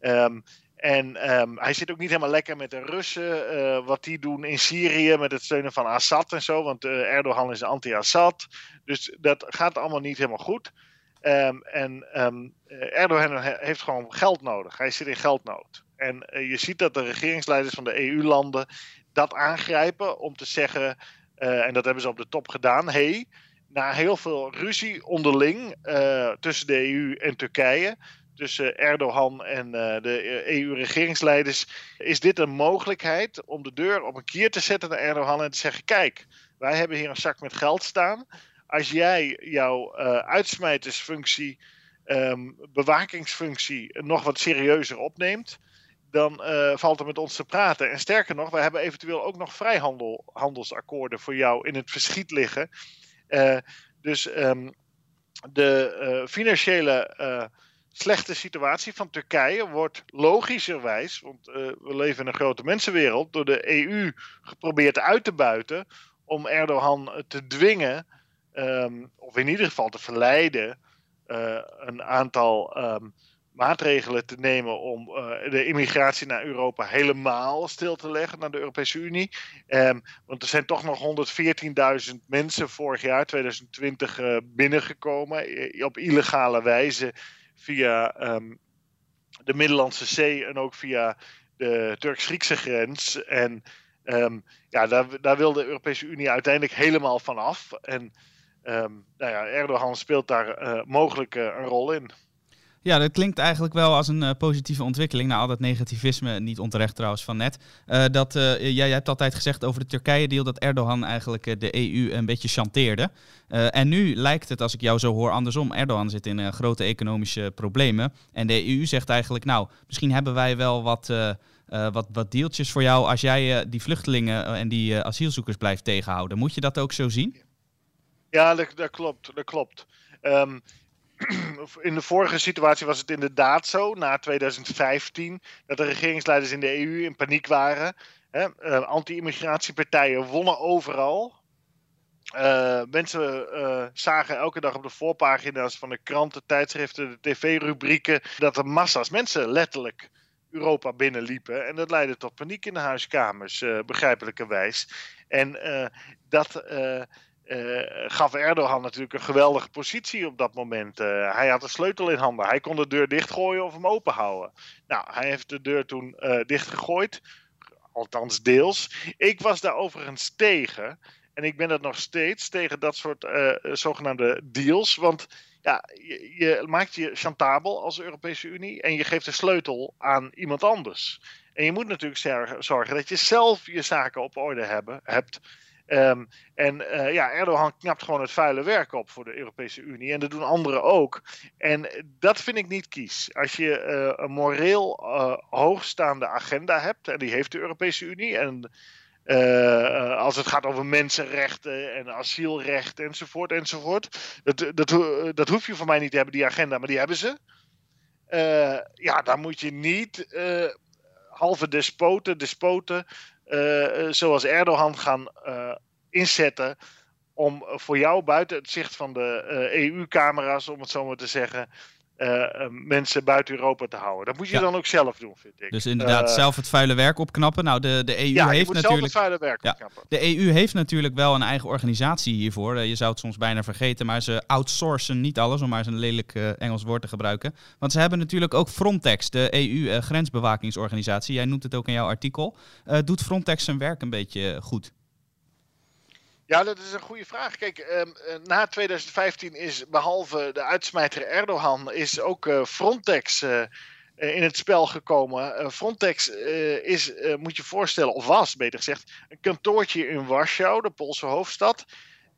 Um, en hij zit ook niet helemaal lekker met de Russen. Wat die doen in Syrië met het steunen van Assad en zo. Want uh, Erdogan is anti-Assad. Dus dat gaat allemaal niet helemaal goed. Um, en um, Erdogan heeft gewoon geld nodig. Hij zit in geldnood. En uh, je ziet dat de regeringsleiders van de EU-landen dat aangrijpen om te zeggen, uh, en dat hebben ze op de top gedaan, hey, na heel veel ruzie onderling tussen de EU en Turkije, tussen Erdogan en de EU-regeringsleiders, is dit een mogelijkheid om de deur op een kier te zetten naar Erdogan en te zeggen, kijk, wij hebben hier een zak met geld staan als jij jouw uh, uitsmijtersfunctie, um, bewakingsfunctie nog wat serieuzer opneemt, dan uh, valt er met ons te praten. En sterker nog, we hebben eventueel ook nog vrijhandelsakkoorden voor jou in het verschiet liggen. Uh, dus um, de financiële slechte situatie van Turkije wordt logischerwijs, want we leven in een grote mensenwereld, door de EU geprobeerd uit te buiten om Erdogan te dwingen um, of in ieder geval te verleiden, uh, een aantal um, maatregelen te nemen om uh, de immigratie naar Europa helemaal stil te leggen, naar de Europese Unie. Um, want er zijn toch nog 114.000 mensen vorig jaar, 2020, uh, binnengekomen op illegale wijze via de Middellandse Zee en ook via de Turks-Griekse grens. En ehm, ja, daar, daar wil de Europese Unie uiteindelijk helemaal van af. En ehm, nou ja, Erdogan speelt daar uh, mogelijk uh, een rol in. Ja, dat klinkt eigenlijk wel als een uh, positieve ontwikkeling. Nou, al dat negativisme, niet onterecht trouwens van net. Uh, dat, uh, jij, jij, hebt altijd gezegd over de Turkije-deal dat Erdogan eigenlijk de EU een beetje chanteerde. en nu lijkt het, als ik jou zo hoor, andersom. Erdogan zit in grote economische problemen. En de EU zegt eigenlijk, nou, misschien hebben wij wel wat, wat, wat deeltjes voor jou als jij die vluchtelingen en die asielzoekers blijft tegenhouden. Moet je dat ook zo zien? Ja, dat, klopt. Dat klopt. Um, in de vorige situatie was het inderdaad zo, na 2015, dat de regeringsleiders in de EU in paniek waren. Uh, Anti-immigratiepartijen wonnen overal. Uh, mensen uh, zagen elke dag op de voorpagina's van de kranten, tijdschriften, de tv-rubrieken, dat er massa's mensen letterlijk Europa binnenliepen. En dat leidde tot paniek in de huiskamers, begrijpelijkerwijs. En dat gaf Erdogan natuurlijk een geweldige positie op dat moment. Uh, hij had de sleutel in handen. Hij kon de deur dichtgooien of hem open houden. Nou, hij heeft de deur toen uh, dichtgegooid. Althans, deels. Ik was daar overigens tegen. En ik ben dat nog steeds tegen dat soort zogenaamde deals. Want ja, je, je, maakt je chantabel als Europese Unie. En je geeft de sleutel aan iemand anders. En je moet natuurlijk zorgen dat je zelf je zaken op orde hebben, hebt. Um, en uh, ja, Erdogan knapt gewoon het vuile werk op voor de Europese Unie. En dat doen anderen ook. En dat vind ik niet kies. Als je uh, een moreel uh, hoogstaande agenda hebt, en die heeft de Europese Unie. En als het gaat over mensenrechten en asielrecht enzovoort enzovoort. Dat, dat, dat hoef je van mij niet te hebben, die agenda, maar die hebben ze. ja, dan moet je niet halve despoten, despoten zoals Erdogan gaan uh, inzetten om voor jou buiten het zicht van de EU-camera's, om het zo maar te zeggen, mensen buiten Europa te houden. Dat moet je ja. dan ook zelf doen, vind ik. Dus inderdaad, zelf het vuile werk opknappen. Nou, de, de EU ja, heeft moet natuurlijk. Zelf het vuile werk opknappen. De EU heeft natuurlijk wel een eigen organisatie hiervoor. je zou het soms bijna vergeten, maar ze outsourcen niet alles, om maar eens een lelijk Engels woord te gebruiken. Want ze hebben natuurlijk ook Frontex, de EU-grensbewakingsorganisatie. Jij noemt het ook in jouw artikel. doet Frontex zijn werk een beetje goed? Ja, dat is een goede vraag. Kijk, uh, na 2015 is behalve de uitsmijter Erdogan, is ook uh, Frontex uh, in het spel gekomen. Frontex is, moet je voorstellen, of was beter gezegd, een kantoortje in Warschau, de Poolse hoofdstad.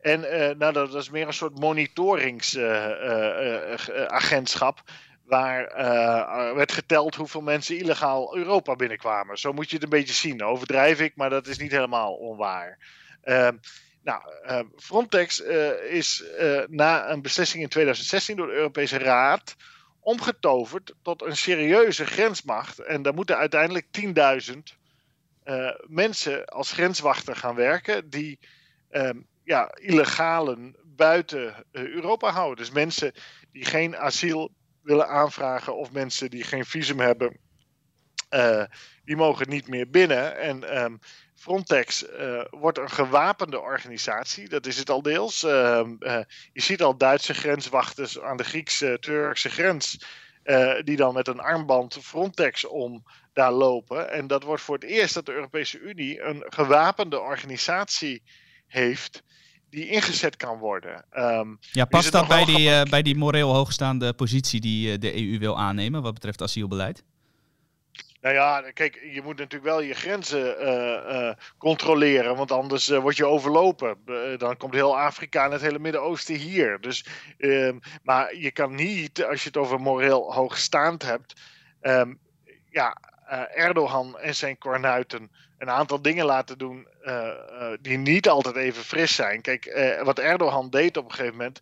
En nou, dat is meer een soort monitoringsagentschap. waar werd geteld hoeveel mensen illegaal Europa binnenkwamen. Zo moet je het een beetje zien. Overdrijf ik, maar dat is niet helemaal onwaar. Ehm, nou, uh, Frontex uh, is uh, na een beslissing in 2016 door de Europese Raad omgetoverd tot een serieuze grensmacht. En daar moeten uiteindelijk 10.000 mensen als grenswachter gaan werken die ehm, ja, illegalen buiten Europa houden. Dus mensen die geen asiel willen aanvragen of mensen die geen visum hebben, die mogen niet meer binnen. En um, Frontex uh, wordt een gewapende organisatie, dat is het al deels. Uh, uh, je ziet al Duitse grenswachters aan de Griekse-Turkse grens, die dan met een armband Frontex om daar lopen. En dat wordt voor het eerst dat de Europese Unie een gewapende organisatie heeft die ingezet kan worden. Um, ja, past dat bij die, bij die moreel hoogstaande positie die de EU wil aannemen wat betreft asielbeleid? Nou ja, kijk, je moet natuurlijk wel je grenzen uh, uh, controleren, want anders uh, word je overlopen. dan komt heel Afrika en het hele Midden-Oosten hier. Dus, ehm, maar je kan niet, als je het over moreel hoogstaand hebt, um, ja, Erdogan en zijn kornuiten een aantal dingen laten doen die niet altijd even fris zijn. Kijk, wat Erdogan deed op een gegeven moment,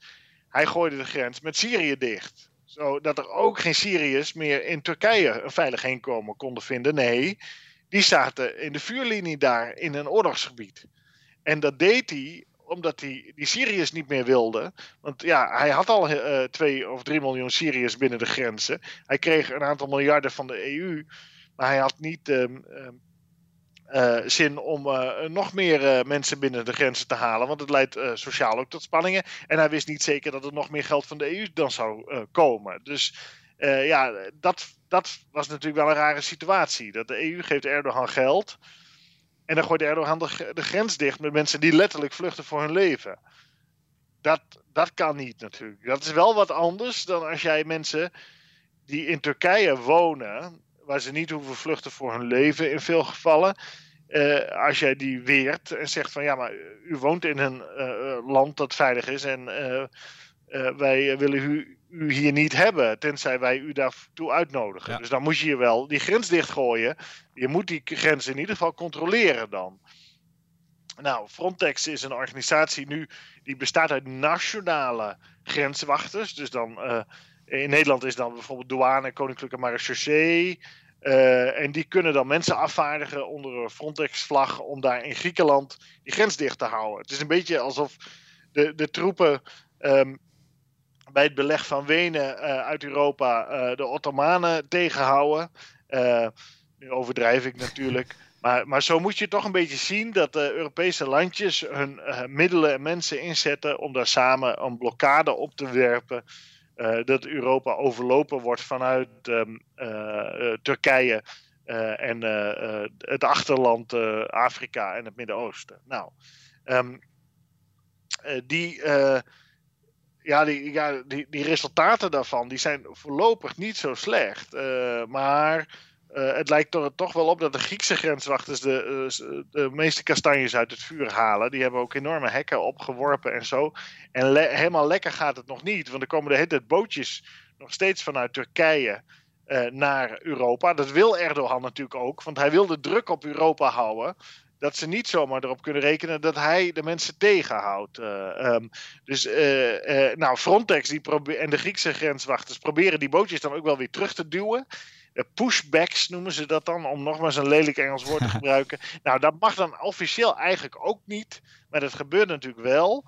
hij gooide de grens met Syrië dicht zodat er ook geen Syriërs meer in Turkije een veilig heenkomen konden vinden. Nee, die zaten in de vuurlinie daar in een oorlogsgebied. En dat deed hij omdat hij die Syriërs niet meer wilde. Want ja, hij had al uh, twee of drie miljoen Syriërs binnen de grenzen. Hij kreeg een aantal miljarden van de EU. Maar hij had niet uh, uh, zin om uh, nog meer uh, mensen binnen de grenzen te halen. Want het leidt sociaal ook tot spanningen. En hij wist niet zeker dat er nog meer geld van de EU dan zou komen. Dus ja, dat, dat was natuurlijk wel een rare situatie. Dat de EU geeft Erdogan geld. En dan gooit Erdogan de, de grens dicht met mensen die letterlijk vluchten voor hun leven. Dat, dat kan niet natuurlijk. Dat is wel wat anders dan als jij mensen die in Turkije wonen, waar ze niet hoeven vluchten voor hun leven in veel gevallen. Uh, als jij die weert en zegt van ja, maar u woont in een uh, land dat veilig is en wij willen u, u, hier niet hebben, tenzij wij u daartoe uitnodigen. Dus dan moet je je wel die grens dichtgooien. Je moet die grens in ieder geval controleren dan. Nou, Frontex is een organisatie nu die bestaat uit nationale grenswachters. Dus dan in Nederland is dan bijvoorbeeld douane, koninklijke marechaussee. Uh, en die kunnen dan mensen afvaardigen onder een Frontex-vlag om daar in Griekenland die grens dicht te houden. Het is een beetje alsof de, de troepen um, bij het beleg van Wenen uh, uit Europa uh, de Ottomanen tegenhouden. nu overdrijf ik natuurlijk. Maar, maar zo moet je toch een beetje zien dat de Europese landjes hun middelen en mensen inzetten om daar samen een blokkade op te werpen dat Europa overlopen wordt vanuit um, uh, Turkije en het achterland Afrika en het Midden-Oosten. Nou, um, die, ja, die, ja, die, die resultaten daarvan die zijn voorlopig niet zo slecht. maar uh, het lijkt er toch wel op dat de Griekse grenswachters de, uh, de meeste kastanjes uit het vuur halen. Die hebben ook enorme hekken opgeworpen en zo. En le helemaal lekker gaat het nog niet. Want er komen de hele bootjes nog steeds vanuit Turkije naar Europa. Dat wil Erdogan natuurlijk ook. Want hij wil de druk op Europa houden. Dat ze niet zomaar erop kunnen rekenen dat hij de mensen tegenhoudt. Um, dus nou, Frontex die en de Griekse grenswachters proberen die bootjes dan ook wel weer terug te duwen pushbacks noemen ze dat dan, om nogmaals een lelijk Engels woord te gebruiken. nou, dat mag dan officieel eigenlijk ook niet, maar dat gebeurt natuurlijk wel.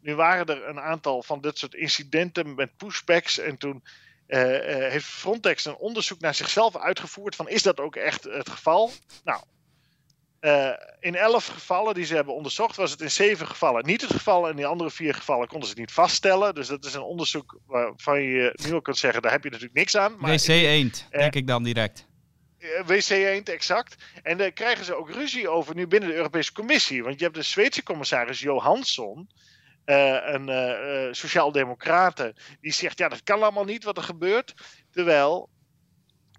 Nu waren er een aantal van dit soort incidenten met pushbacks en toen uh, uh, heeft Frontex een onderzoek naar zichzelf uitgevoerd van is dat ook echt het geval? Nou, uh, in elf gevallen die ze hebben onderzocht, was het in zeven gevallen niet het geval. En in die andere vier gevallen konden ze het niet vaststellen. Dus dat is een onderzoek waarvan je nu al kunt zeggen, daar heb je natuurlijk niks aan. WC Eend, uh, denk ik dan direct. Uh, WC Eend, exact. En daar krijgen ze ook ruzie over nu binnen de Europese Commissie. Want je hebt de Zweedse commissaris Johansson. een sociaal-democrate, die zegt: Ja, dat kan allemaal niet wat er gebeurt. Terwijl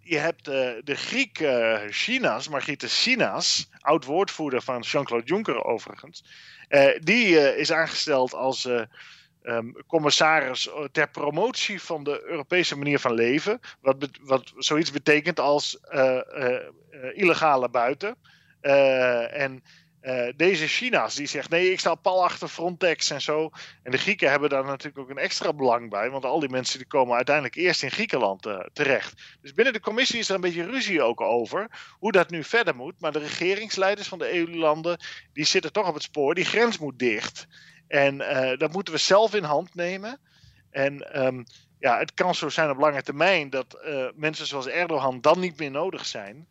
je hebt uh, de Griek uh, Chinas, Margriete Sinas, oud-woordvoerder van Jean-Claude Juncker overigens. Uh, die is aangesteld als um, commissaris ter promotie van de Europese manier van leven. Wat, wat zoiets betekent als illegale buiten. en uh, deze China's die zegt nee, ik sta pal achter Frontex en zo. En de Grieken hebben daar natuurlijk ook een extra belang bij, want al die mensen die komen uiteindelijk eerst in Griekenland uh, terecht. Dus binnen de commissie is er een beetje ruzie ook over hoe dat nu verder moet. Maar de regeringsleiders van de EU-landen die zitten toch op het spoor. Die grens moet dicht. En uh, dat moeten we zelf in hand nemen. En um, ja, het kan zo zijn op lange termijn dat mensen zoals Erdogan dan niet meer nodig zijn.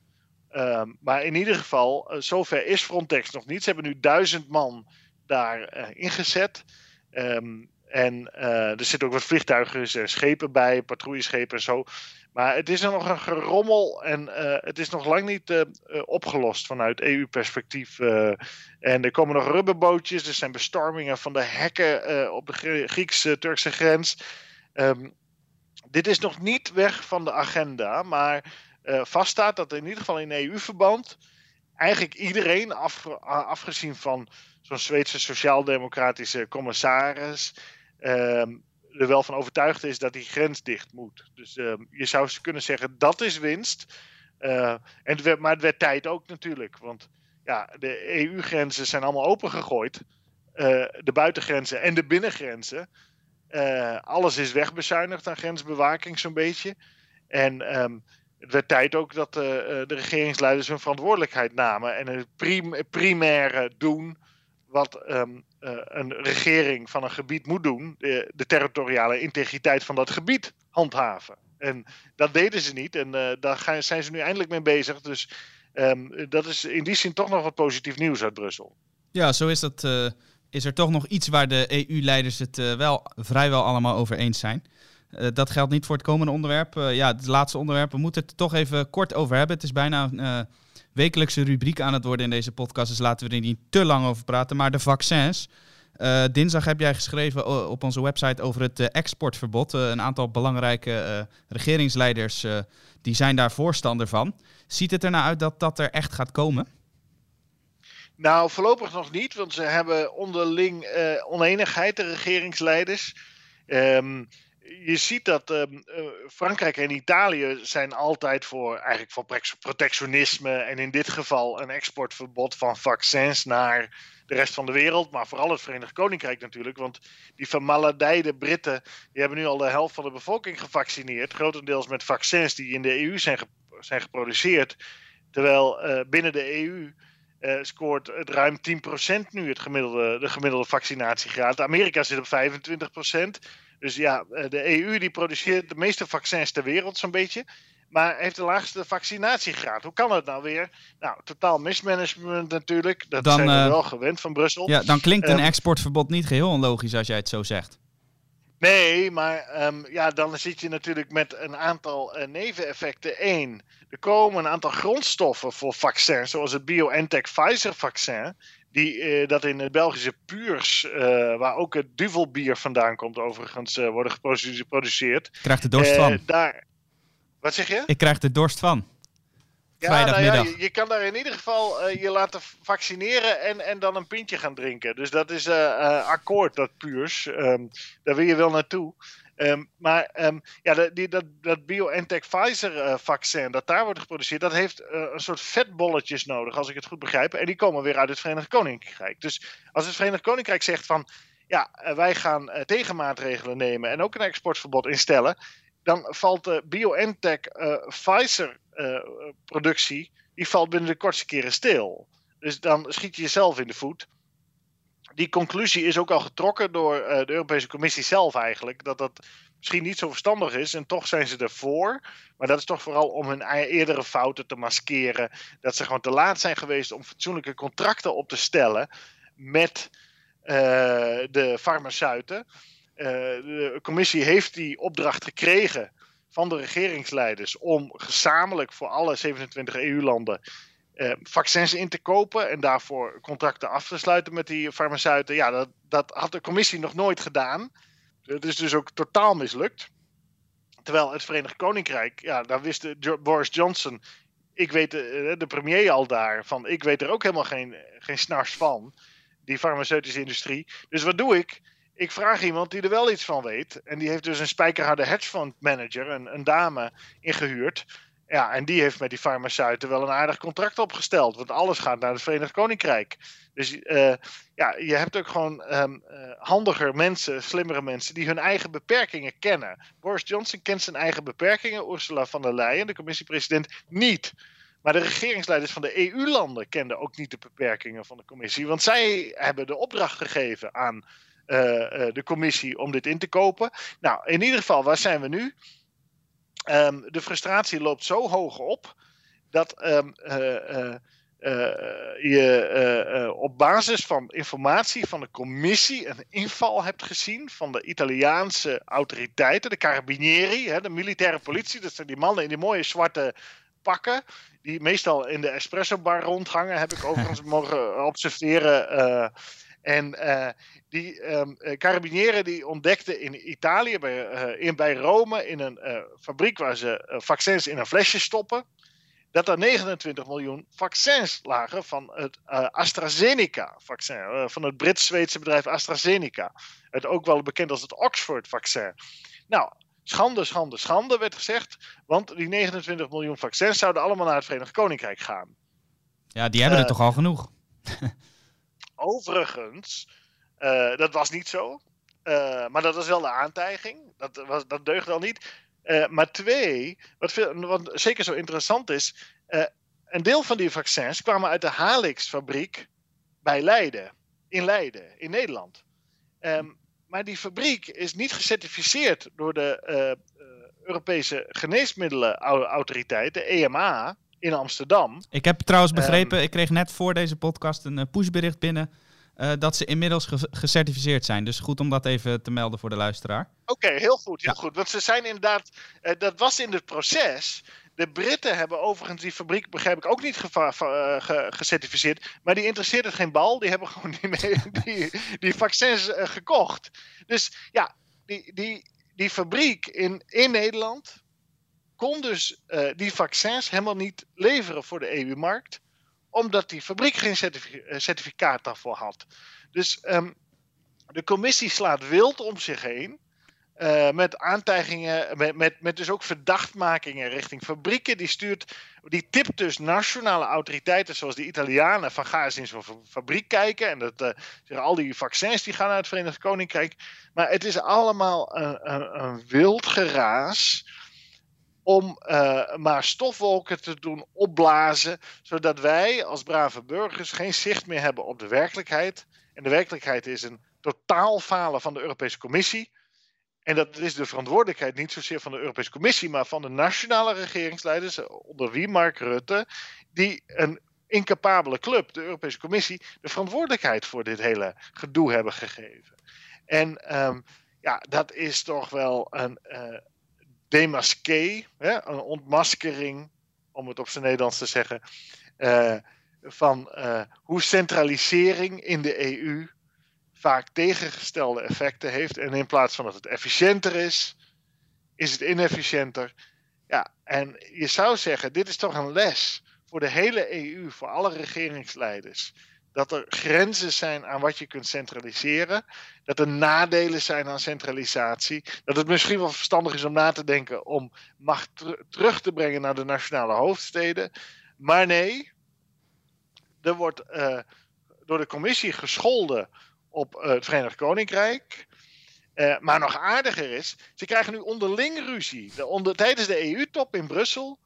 Um, maar in ieder geval, uh, zover is Frontex nog niet. Ze hebben nu duizend man daar uh, ingezet. Um, en uh, er zitten ook wat vliegtuigen, schepen bij, patrouilleschepen en zo. Maar het is nog een gerommel en het is nog lang niet opgelost vanuit EU-perspectief. en er komen nog rubberbootjes, er zijn bestormingen van de hekken op de Grieks-Turkse grens. Um, dit is nog niet weg van de agenda, maar vaststaat dat in ieder geval in EU-verband eigenlijk iedereen, af, afgezien van zo'n Zweedse sociaal-democratische commissaris, uh, er wel van overtuigd is dat die grens dicht moet. Dus uh, je zou kunnen zeggen dat is winst. Uh, en het werd, maar het werd tijd ook natuurlijk, want ja, de EU-grenzen zijn allemaal opengegooid. de buitengrenzen en de binnengrenzen. alles is wegbezuinigd aan grensbewaking zo'n beetje. En um, het tijd ook dat uh, de regeringsleiders hun verantwoordelijkheid namen en het prim primaire doen wat um, uh, een regering van een gebied moet doen, de, territoriale integriteit van dat gebied handhaven. En dat deden ze niet en daar zijn ze nu eindelijk mee bezig. Dus um, dat is in die zin toch nog wat positief nieuws uit Brussel. Ja, zo is dat. is er toch nog iets waar de EU-leiders het wel vrijwel allemaal over eens zijn. Dat geldt niet voor het komende onderwerp. ja, het laatste onderwerp. We moeten het toch even kort over hebben. Het is bijna een wekelijkse rubriek aan het worden in deze podcast. Dus laten we er niet te lang over praten. Maar de vaccins. Dinsdag heb jij geschreven op onze website over het exportverbod. een aantal belangrijke regeringsleiders die zijn daar voorstander van. Ziet het er nou uit dat dat er echt gaat komen? Nou, voorlopig nog niet, want ze hebben onderling oneenigheid, de regeringsleiders. Um, je ziet dat um, uh, Frankrijk en Italië zijn altijd voor, eigenlijk voor protectionisme en in dit geval een exportverbod van vaccins naar de rest van de wereld, maar vooral het Verenigd Koninkrijk natuurlijk, want die vermaledijde Britten, die hebben nu al de helft van de bevolking gevaccineerd, grotendeels met vaccins die in de EU zijn, zijn geproduceerd, terwijl uh, binnen de EU uh, scoort het ruim 10% nu het gemiddelde, de gemiddelde vaccinatiegraad. Amerika zit op 25%. Dus ja, eh, de EU die produceert de meeste vaccins ter wereld zo'n beetje. Maar heeft de laagste vaccinatiegraad. Hoe kan het nou weer? Nou, totaal mismanagement natuurlijk. Dat zijn we uh, wel gewend van Brussel. Ja, dan klinkt een exportverbod niet geheel onlogisch als jij het zo zegt. Nee, maar um, ja, dan zit je natuurlijk met een aantal uh, neveneffecten. Eén, er komen een aantal grondstoffen voor vaccins, zoals het BioNTech Pfizer vaccin. Die uh, dat in het Belgische Puurs, uh, waar ook het duvelbier vandaan komt, overigens worden geproduceerd. Krijgt de dorst van. Daar... Wat zeg je? Ik krijg de dorst van. Ja, nou ja je, je, kan daar in ieder geval uh, je laten vaccineren en, en dan een pintje gaan drinken. Dus dat is uh, akkoord, dat puurs. Um, daar wil je wel naartoe. Um, maar um, ja, dat, dat, dat BioNTech Pfizer vaccin dat daar wordt geproduceerd, dat heeft een soort vetbolletjes nodig, als ik het goed begrijp. En die komen weer uit het Verenigd Koninkrijk. Dus als het Verenigd Koninkrijk zegt van ja, wij gaan tegenmaatregelen nemen en ook een exportverbod instellen, dan valt de BioNTech Pfizer eh, productie, die valt binnen de kortste keren stil. Dus dan schiet je jezelf in de voet. Die conclusie is ook al getrokken door uh, de Europese Commissie zelf eigenlijk. Dat dat misschien niet zo verstandig is en toch zijn ze ervoor. Maar dat is toch vooral om hun eerdere fouten te maskeren. Dat ze gewoon te laat zijn geweest om fatsoenlijke contracten op te stellen met uh, de farmaceuten. Uh, de commissie heeft die opdracht gekregen van de regeringsleiders om gezamenlijk voor alle 27 EU-landen eh, vaccins in te kopen en daarvoor contracten af te sluiten met die farmaceuten. Ja, dat, dat had de commissie nog nooit gedaan. Het is dus ook totaal mislukt. Terwijl het Verenigd Koninkrijk, ja, daar wist Boris Johnson, ik weet de, eh, de premier al daar, van ik weet er ook helemaal geen, geen snars van, die farmaceutische industrie. Dus wat doe ik? ik vraag iemand die er wel iets van weet. En die heeft dus een spijkerharde hedgefund manager, een, een dame, ingehuurd. Ja, en die heeft met die farmaceuten wel een aardig contract opgesteld. Want alles gaat naar het Verenigd Koninkrijk. Dus uh, ja, je hebt ook gewoon um, uh, handiger mensen, slimmere mensen, die hun eigen beperkingen kennen. Boris Johnson kent zijn eigen beperkingen. Ursula von der Leyen, de commissiepresident, niet. Maar de regeringsleiders van de EU-landen kenden ook niet de beperkingen van de commissie. Want zij hebben de opdracht gegeven aan uh, de commissie om dit in te kopen. Nou, in ieder geval, waar zijn we nu? Um, de frustratie loopt zo hoog op dat um, uh, je op basis van informatie van de commissie een inval hebt gezien van de Italiaanse autoriteiten, de Carabinieri, hè, de militaire politie. Dat zijn die mannen in die mooie zwarte pakken, die meestal in de espresso bar rondhangen, heb ik overigens mogen observeren. En uh, die um, carabinieri die ontdekten in Italië, bij, uh, in, bij Rome, in een uh, fabriek waar ze vaccins in een flesje stoppen, dat er 29 miljoen vaccins lagen van het AstraZeneca-vaccin, van het Brits-Zweedse bedrijf AstraZeneca. Het ook wel bekend als het Oxford-vaccin. Nou, schande, schande, schande werd gezegd, want die 29 miljoen vaccins zouden allemaal naar het Verenigd Koninkrijk gaan. Ja, die hebben er toch al genoeg. Overigens, uh, dat was niet zo. Uh, maar dat was wel de aantijging. Dat, was, dat deugde al niet. Uh, maar twee, wat, wat, zeker zo interessant is. een deel van die vaccins kwamen uit de Halix-fabriek bij Leiden. In Leiden, in Nederland. Um, maar die fabriek is niet gecertificeerd door de Europese Geneesmiddelenautoriteit, de EMA in Amsterdam. Ik heb trouwens ehm, begrepen, ik kreeg net voor deze podcast een pushbericht binnen. uh, dat ze inmiddels ge gecertificeerd zijn. Dus goed om dat even te melden voor de luisteraar. Oké, heel goed, heel goed. Want ze zijn inderdaad, uh, dat was in het proces. De Britten hebben overigens die fabriek, begrijp ik, ook niet ge gecertificeerd. Maar die interesseert het geen bal. Die hebben gewoon die, die, die vaccins uh, gekocht. Dus ja, die, die, die fabriek in, in Nederland kon dus die vaccins helemaal niet leveren voor de EU-markt omdat die fabriek geen eh, certificaat daarvoor had. Dus um, de commissie slaat wild om zich heen. Uh, met aantijgingen, met, met, dus ook verdachtmakingen richting fabrieken. Die, stuurt, die tipt dus nationale autoriteiten, zoals de Italianen, van ga eens in zo'n fabriek kijken. En dat, al die vaccins die gaan naar het Verenigd Koninkrijk. Maar het is allemaal een, een wild geraas om uh, maar stofwolken te doen opblazen, zodat wij als brave burgers geen zicht meer hebben op de werkelijkheid. En de werkelijkheid is een totaal falen van de Europese Commissie. En dat is de verantwoordelijkheid niet zozeer van de Europese Commissie, maar van de nationale regeringsleiders, onder wie Mark Rutte, die een incapabele club, de Europese Commissie, de verantwoordelijkheid voor dit hele gedoe hebben gegeven. En um, ja, dat is toch wel een, uh, demasqué, hè, een ontmaskering, om het op zijn Nederlands te zeggen, uh, van uh, hoe centralisering in de EU vaak tegengestelde effecten heeft. En in plaats van dat het efficiënter is, is het inefficiënter. Ja, en je zou zeggen, dit is toch een les voor de hele EU, voor alle regeringsleiders dat er grenzen zijn aan wat je kunt centraliseren. Dat er nadelen zijn aan centralisatie. Dat het misschien wel verstandig is om na te denken om macht terug te brengen naar de nationale hoofdsteden. Maar nee, er wordt uh, door de commissie gescholden op uh, het Verenigd Koninkrijk. Uh, maar nog aardiger is, ze krijgen nu onderling ruzie. De onder, tijdens de EU-top in Brussel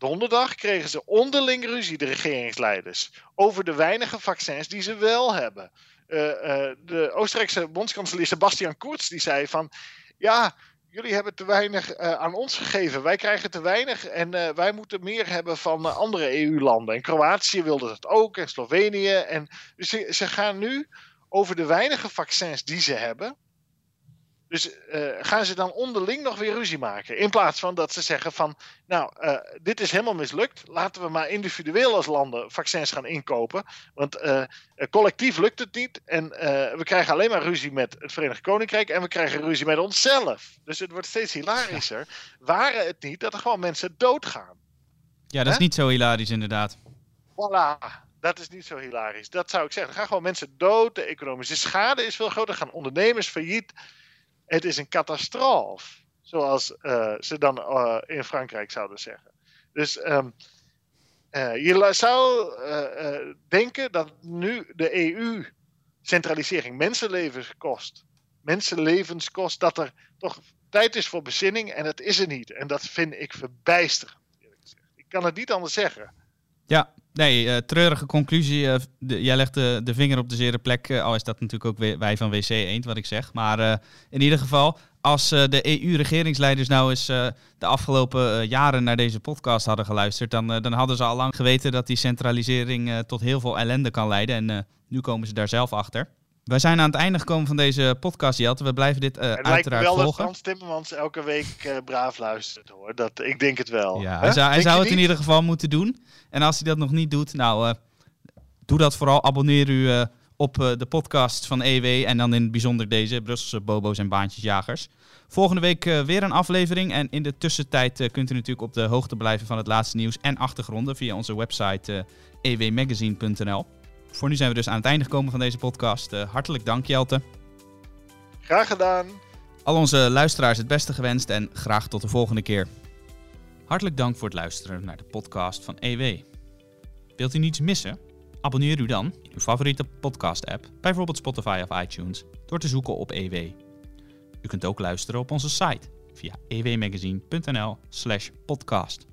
Donderdag kregen ze onderling ruzie, de regeringsleiders, over de weinige vaccins die ze wel hebben. Uh, uh, de Oostenrijkse bondskanselier Sebastian Kurz die zei van, ja, jullie hebben te weinig uh, aan ons gegeven. Wij krijgen te weinig en wij moeten meer hebben van andere EU-landen. En Kroatië wilde dat ook en Slovenië. En, dus ze gaan nu over de weinige vaccins die ze hebben dus uh, gaan ze dan onderling nog weer ruzie maken? In plaats van dat ze zeggen van, nou, uh, dit is helemaal mislukt. Laten we maar individueel als landen vaccins gaan inkopen. Want uh, collectief lukt het niet. En we krijgen alleen maar ruzie met het Verenigd Koninkrijk. En we krijgen ruzie met onszelf. Dus het wordt steeds hilarischer. Waren het niet dat er gewoon mensen doodgaan? Ja, dat He? is niet zo hilarisch inderdaad. Voilà. Dat is niet zo hilarisch. Dat zou ik zeggen. Er gaan gewoon mensen dood. De economische schade is veel groter. Er gaan ondernemers failliet. Het is een catastrofe, zoals uh, ze dan uh, in Frankrijk zouden zeggen. Dus um, uh, je zou denken dat nu de EU centralisering mensenlevens kost, mensenlevens kost, dat er toch tijd is voor bezinning en dat is er niet. En dat vind ik verbijsterend. Ik kan het niet anders zeggen. Ja, nee, uh, treurige conclusie. De, jij legt de, de vinger op de zere plek. Uh, al is dat natuurlijk ook wij van WC Eend, wat ik zeg. Maar in ieder geval, als de EU-regeringsleiders nou eens de afgelopen jaren naar deze podcast hadden geluisterd, dan, dan hadden ze al lang geweten dat die centralisering tot heel veel ellende kan leiden. En nu komen ze daar zelf achter. Wij zijn aan het einde gekomen van deze podcast, Jelte. We blijven dit uh, het uiteraard lijkt wel volgen. dat Frans Timmermans elke week uh, braaf luistert, hoor. Dat, ik denk het wel. Ja, hij zou, hij zou het niet? in ieder geval moeten doen. En als hij dat nog niet doet, nou, uh, doe dat vooral. Abonneer u op de podcast van EW en dan in het bijzonder deze, Brusselse Bobo's en Baantjesjagers. Volgende week weer een aflevering. En in de tussentijd kunt u natuurlijk op de hoogte blijven van het laatste nieuws en achtergronden via onze website ewmagazine.nl. Voor nu zijn we dus aan het einde gekomen van deze podcast. Uh, hartelijk dank, Jelte. Graag gedaan. Al onze luisteraars het beste gewenst en graag tot de volgende keer. Hartelijk dank voor het luisteren naar de podcast van EW. Wilt u niets missen? Abonneer u dan in uw favoriete podcast-app, bijvoorbeeld Spotify of iTunes, door te zoeken op EW. U kunt ook luisteren op onze site via ewmagazine.nl/podcast.